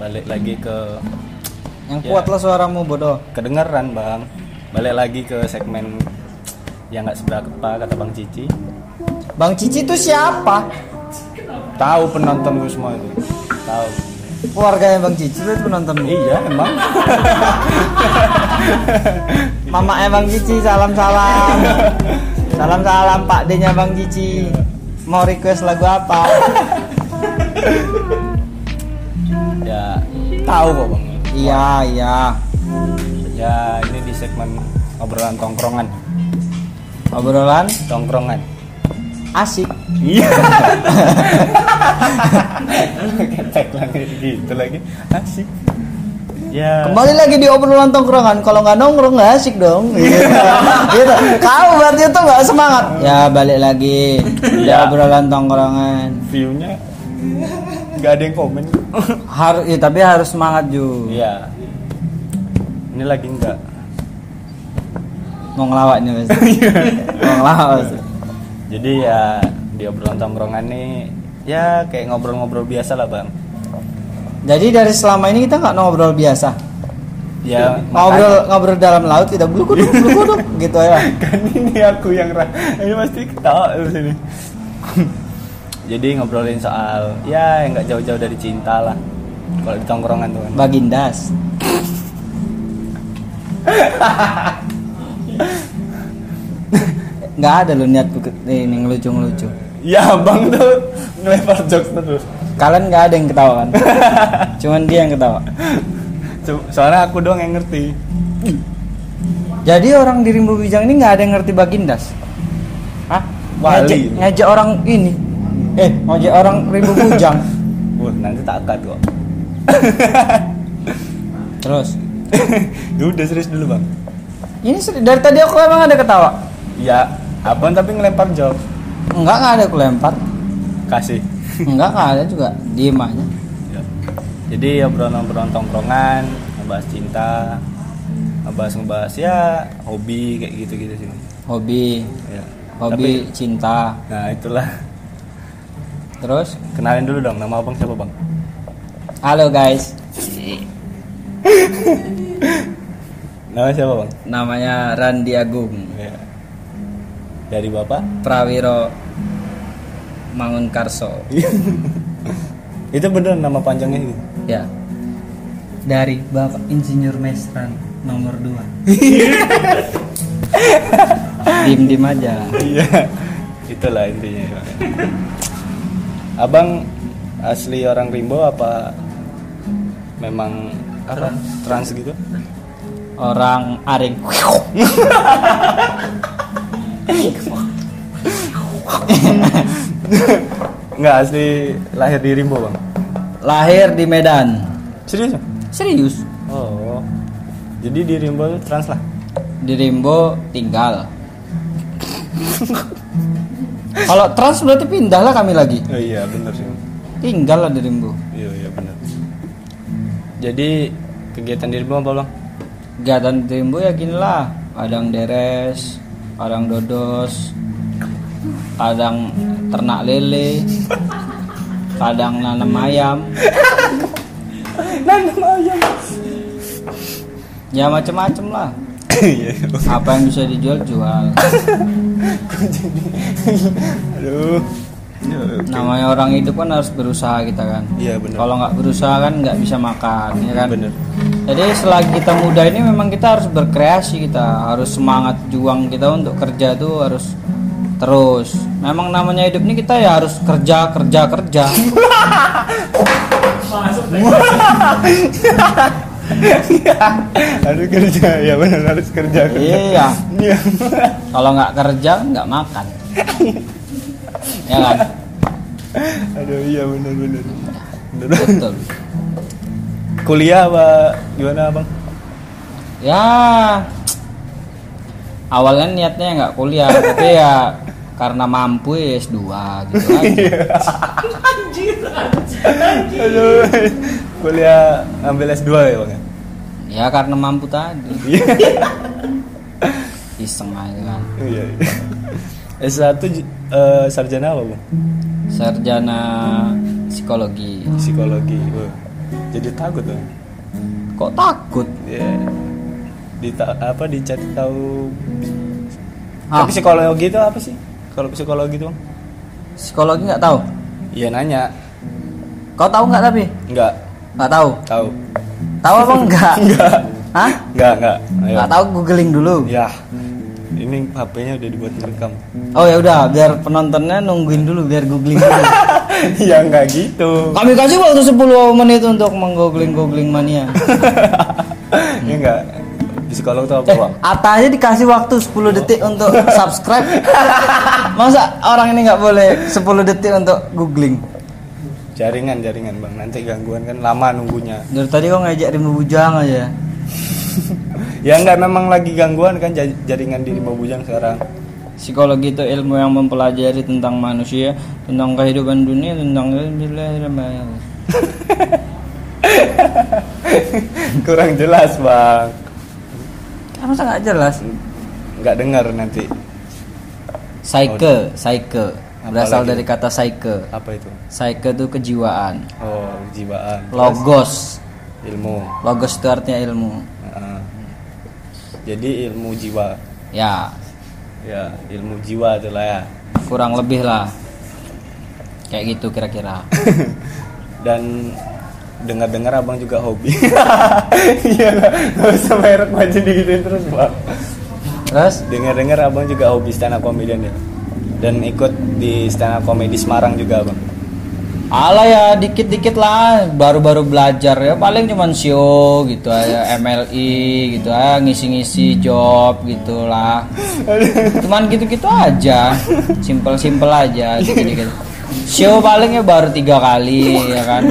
balik lagi ke Yang Ya. kuatlah suaramu bodoh. kedengeran bang balik lagi ke segmen yang nggak seberapa kata bang Cici Bang Cici itu siapa? tahu penonton gue semua itu tahu Keluarganya Bang Cici itu penontonmu. iya emang Mama Bang Cici salam-salam. Salam-salam Pak D-nya Bang Cici. Mau request lagu apa? tahu kok bang iya, iya. ya ini di segmen obrolan tongkrongan Obrolan tongkrongan asik. iya ketek lagi gitu lagi asik ya Kembali lagi di obrolan tongkrongan. Kalau nggak nongkrong nggak asik dong. Gitu. gitu. Kau berarti itu nggak semangat. Ya balik lagi di Ya. obrolan tongkrongan. viewnya nggak ada yang komen Harus, ya, tapi harus semangat juga. iya ini lagi enggak Mau ngelawak nih mas. Mau ngelawak mas. jadi ya di obrolan tongkrongan nih ya kayak ngobrol-ngobrol biasa lah bang Jadi dari selama ini kita nggak ngobrol biasa. ya Ngobrol ngobrol dalam laut kita bulu kuduk gitu ya. makanya- kan ini aku yang ini pasti ketawa di sini jadi ngobrolin soal ya yang nggak jauh-jauh dari cinta lah kalau di tongkrongan tuh kan Bagindas. Nggak ada lo niatku ke- ini ngelucu ngelucu. ya bang tuh ngelempar jokes terus Kalian nggak ada yang ketawa kan? Cuman dia yang ketawa. So- soalnya aku doang yang ngerti Jadi orang di Rimbu Bijang ini nggak ada yang ngerti Bagindas. Hah? Wali. Ngejek, ngejek orang ini. Eh, ngejek orang Rimbu Bujang. Wah, nanti tak akad kok Terus, Ya udah serius dulu bang ini seri- dari tadi aku emang ada ketawa. ya abang tapi ngelempar jokes Enggak, nggak ada aku lempar. kasih Enggak, nggak ada juga. Diem aja. Ya. Jadi obrolan-obrolan tongkrongan, ngebahas cinta, ngebahas ngebahas ya hobi kayak gitu-gitu sih. Hobi, Ya. hobi cinta. Tapi, nah itulah. Terus, Kenalin dulu dong nama abang siapa bang? halo guys. Nama siapa bang? Namanya Randi Agung Ya. Dari bapak? Prawiro Mangun Karso. Itu bener nama panjangnya gitu. Ya. Dari Bapak Insinyur Mesran nomor 2. Dim-dim aja. Iya. Itulah intinya. Abang asli orang Rimbo apa memang apa trans gitu? Orang Aring. Enggak asli lahir di Rimbo bang. Lahir di Medan. Serius? Serius. Oh. Jadi di Rimbo trans lah. Di Rimbo tinggal. Kalau trans berarti pindah lah kami lagi. Oh iya benar sih. Tinggal lah di Rimbo. Iya iya benar. Jadi kegiatan di Rimbo apa bang? Kegiatan di Rimbo ya gini lah. Kadang deres, kadang dodos, kadang ternak lele, kadang nanam ayam. Nanam ayam. Ya macem-macem lah. Iya. Apa yang bisa dijual jual. Aduh. Ya. Namanya orang itu kan harus berusaha kita kan. Iya benar. Kalau nggak berusaha kan nggak bisa makan, ya kan. Bener. Jadi selagi kita muda ini memang kita harus berkreasi kita, harus semangat juang kita untuk kerja tuh harus terus. Memang namanya hidup ini kita ya harus kerja kerja kerja. harus kerja ya benar harus kerja kerja. iya. Iya. Kalau nggak kerja nggak makan. ya kan? Aduh iya benar benar. Benar. Betul. Kuliah apa gimana bang? Ya awalnya niatnya nggak kuliah, tapi ya karena mampu ya S2 gitu kan. Aduh. Kuliah ambil S2 ya bang? ya? Ya karena mampu tadi. Iya. Iseng aja kan. Iya. iya. S1 j- eh, sarjana apa bang? Sarjana psikologi. Psikologi. Wah. jadi takut tuh kok takut ya Dita apa dicari tahu Ah. tapi psikologi itu apa sih kalau psikologi Bang? psikologi nggak tahu? Iya nanya. Kau tahu nggak tapi? Enggak nggak tahu? Tahu. Tahu apa enggak enggak Hah? enggak enggak ayo. Nggak tahu googling dulu. Ya. Ini HP-nya udah dibuat merekam oh ya udah biar penontonnya nungguin dulu biar googling dulu. Ya enggak gitu. Kami kasih waktu 10 menit untuk menggoogling googling mania. Ya enggak psikolog itu apa eh bang? Ata aja dikasih waktu 10 detik untuk subscribe. Masa orang ini nggak boleh 10 detik untuk googling? Jaringan jaringan bang. Nanti gangguan kan lama nunggunya. Dari tadi kok ngajak Rimba Bujang aja. Ya enggak memang lagi gangguan kan ja- jaringan di Rimba Bujang sekarang. Psikologi itu ilmu yang mempelajari tentang manusia, tentang kehidupan dunia, tentang kurang jelas bang Apa sangat jelas? nggak dengar nanti Psyche, psyche berasal Apalagi? dari kata psyche. apa itu Psyche itu kejiwaan. oh jiwaan Logos, ilmu logos itu artinya ilmu. Heeh. jadi ilmu jiwa Ya, ya ilmu jiwa itulah ya kurang lebih lah. Kayak gitu kira-kira. dan dengar-dengar abang juga hobi. Iya nggak usah merek aja digituin terus bang. Terus? Dengar-dengar abang juga hobi stand up comedian ya dan ikut di stand up comedy Semarang juga bang. Alah ya dikit-dikit lah. Baru-baru belajar ya. Paling cuman show gitu aja MLI gitu aja ngisi-ngisi job gitulah. Cuman gitu-gitu aja. Simple-simple aja dikit-dikit. Show paling ya baru tiga kali ya kan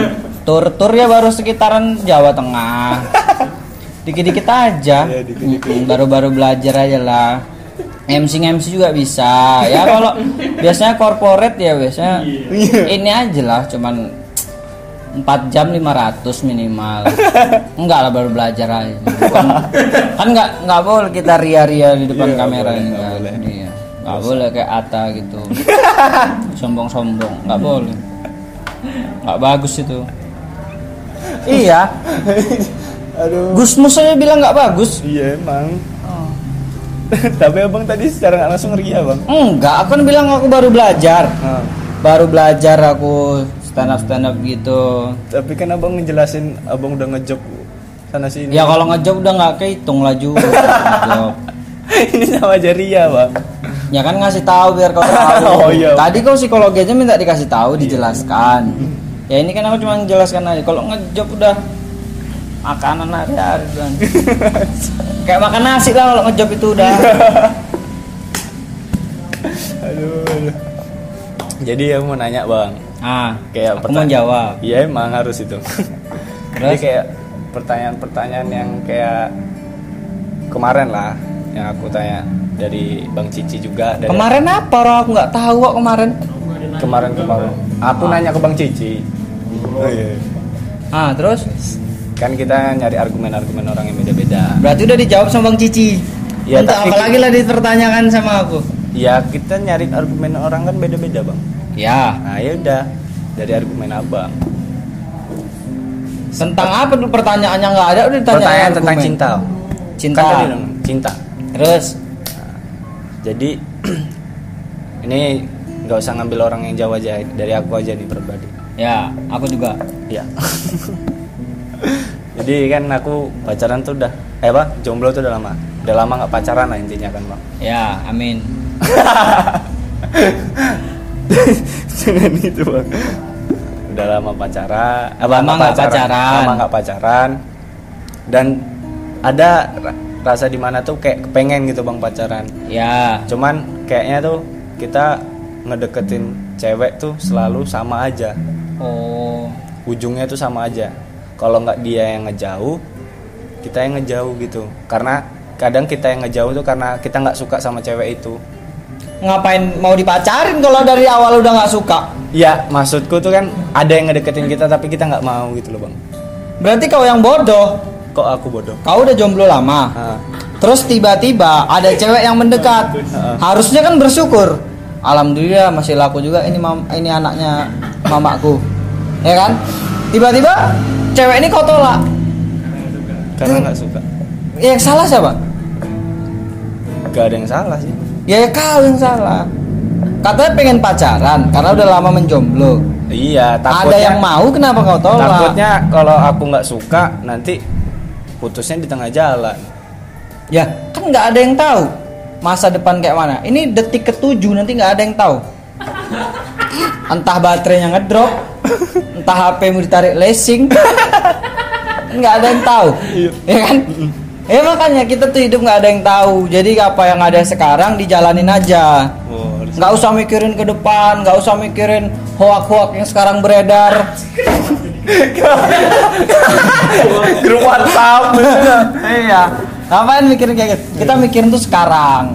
tur-tur ya baru sekitaran Jawa Tengah. Dikit-dikit aja. Iya, baru-baru belajar aja lah. MC MC juga bisa. Ya kalau biasanya corporate ya biasanya ini aja lah cuman 4 jam 500 minimal. Enggak lah baru belajar aja. Bukan, kan enggak enggak boleh kita ria-ria di depan Iya, nggak kamera boleh, ini nggak kan boleh. Iya. nggak boleh kayak Ata gitu. Sombong-sombong nggak boleh. Nggak bagus itu iya. Aduh. Gusmus aja bilang nggak bagus. Iya emang. Tapi abang tadi secara nggak langsung ria bang enggak aku kan bilang aku baru belajar. Ah. baru belajar aku stand up stand up gitu. Tapi kan abang ngejelasin abang udah ngejob sana sini. Ya kalau ngejob udah nggak kehitung laju ngejob. Ini sama aja ria bang ya kan ngasih tahu biar kau tahu. Oh, iya. tadi kau psikologi aja minta dikasih tahu dijelaskan ya ini kan aku cuma menjelaskan aja. Kalau ngejob udah makanan hari-hari kan kayak makan nasi lah kalau ngejob itu udah. Aduh, aduh. jadi aku mau nanya bang. Ah kayak aku mau pertanyaan- jawab. Iya emang harus itu. Jadi kayak pertanyaan-pertanyaan yang kayak kemarin lah yang aku tanya dari bang Cici juga dari kemarin apa orang? Aku nggak tahu kok kemarin. Kemarin kemarin aku nanya ke bang Cici oh, iya. ah terus? Kan kita nyari argumen-argumen orang yang beda-beda. Berarti udah dijawab sama bang Cici. Ya, Untuk tapi- apa lagi lah dipertanyakan sama aku. Ya kita nyari argumen orang kan beda-beda bang. Ya nah ya udah dari argumen abang. Tentang apa tuh pertanyaannya? Nggak ada udah ditanya pertanyaan tentang argumen. cinta. Cinta. Kan tadi dong, cinta. Terus? Jadi ini nggak usah ngambil orang yang jauh aja dari aku aja nih pribadi ya aku juga. Ya. Jadi kan aku pacaran tuh udah eh apa jomblo tuh udah lama. Udah lama nggak pacaran lah intinya kan bang. Ya amin. Jangan itu bang. Udah lama pacaran apa Lama nggak pacaran. lama nggak pacaran. Dan ada ra- rasa di mana tuh kayak kepengen gitu bang pacaran. Ya. Cuman kayaknya tuh kita ngedeketin cewek tuh selalu sama aja oh. Ujungnya tuh sama aja. Kalau nggak dia yang ngejauh kita yang ngejauh gitu. Karena kadang kita yang ngejauh tuh karena kita nggak suka sama cewek itu. Ngapain mau dipacarin kalau dari awal udah nggak suka? Ya maksudku tuh kan ada yang ngedeketin kita tapi kita nggak mau gitu loh bang. Berarti kau yang bodoh. Kok aku bodoh? Kau udah jomblo lama. Ah, terus tiba-tiba ada cewek yang mendekat. Heeh. harusnya kan bersyukur. Alhamdulillah masih laku juga ini mam ini anaknya mamaku ya kan? Tiba-tiba cewek ini kau tolak. Karena nggak suka. Yang salah siapa? Gak ada yang salah sih. Ya kau yang salah. Katanya pengen pacaran karena udah lama menjomblo. Iya ada takutnya yang mau kenapa kau tolak? Takutnya kalau aku nggak suka nanti putusnya di tengah jalan. Ya kan nggak ada yang tahu masa depan kayak mana. Ini detik ketujuh nanti nggak ada yang tahu entah baterainya ngedrop entah HP mau ditarik lacing nggak ada yang tahu ya kan? Ya makanya kita tuh hidup nggak ada yang tahu. Jadi apa yang ada sekarang dijalanin aja. Oh, nggak usah mikirin ke depan nggak usah mikirin hoak-hoak yang sekarang beredar. Grup WhatsApp. Iya. Ngapain mikirin kayak gitu? Kita mikirin tuh sekarang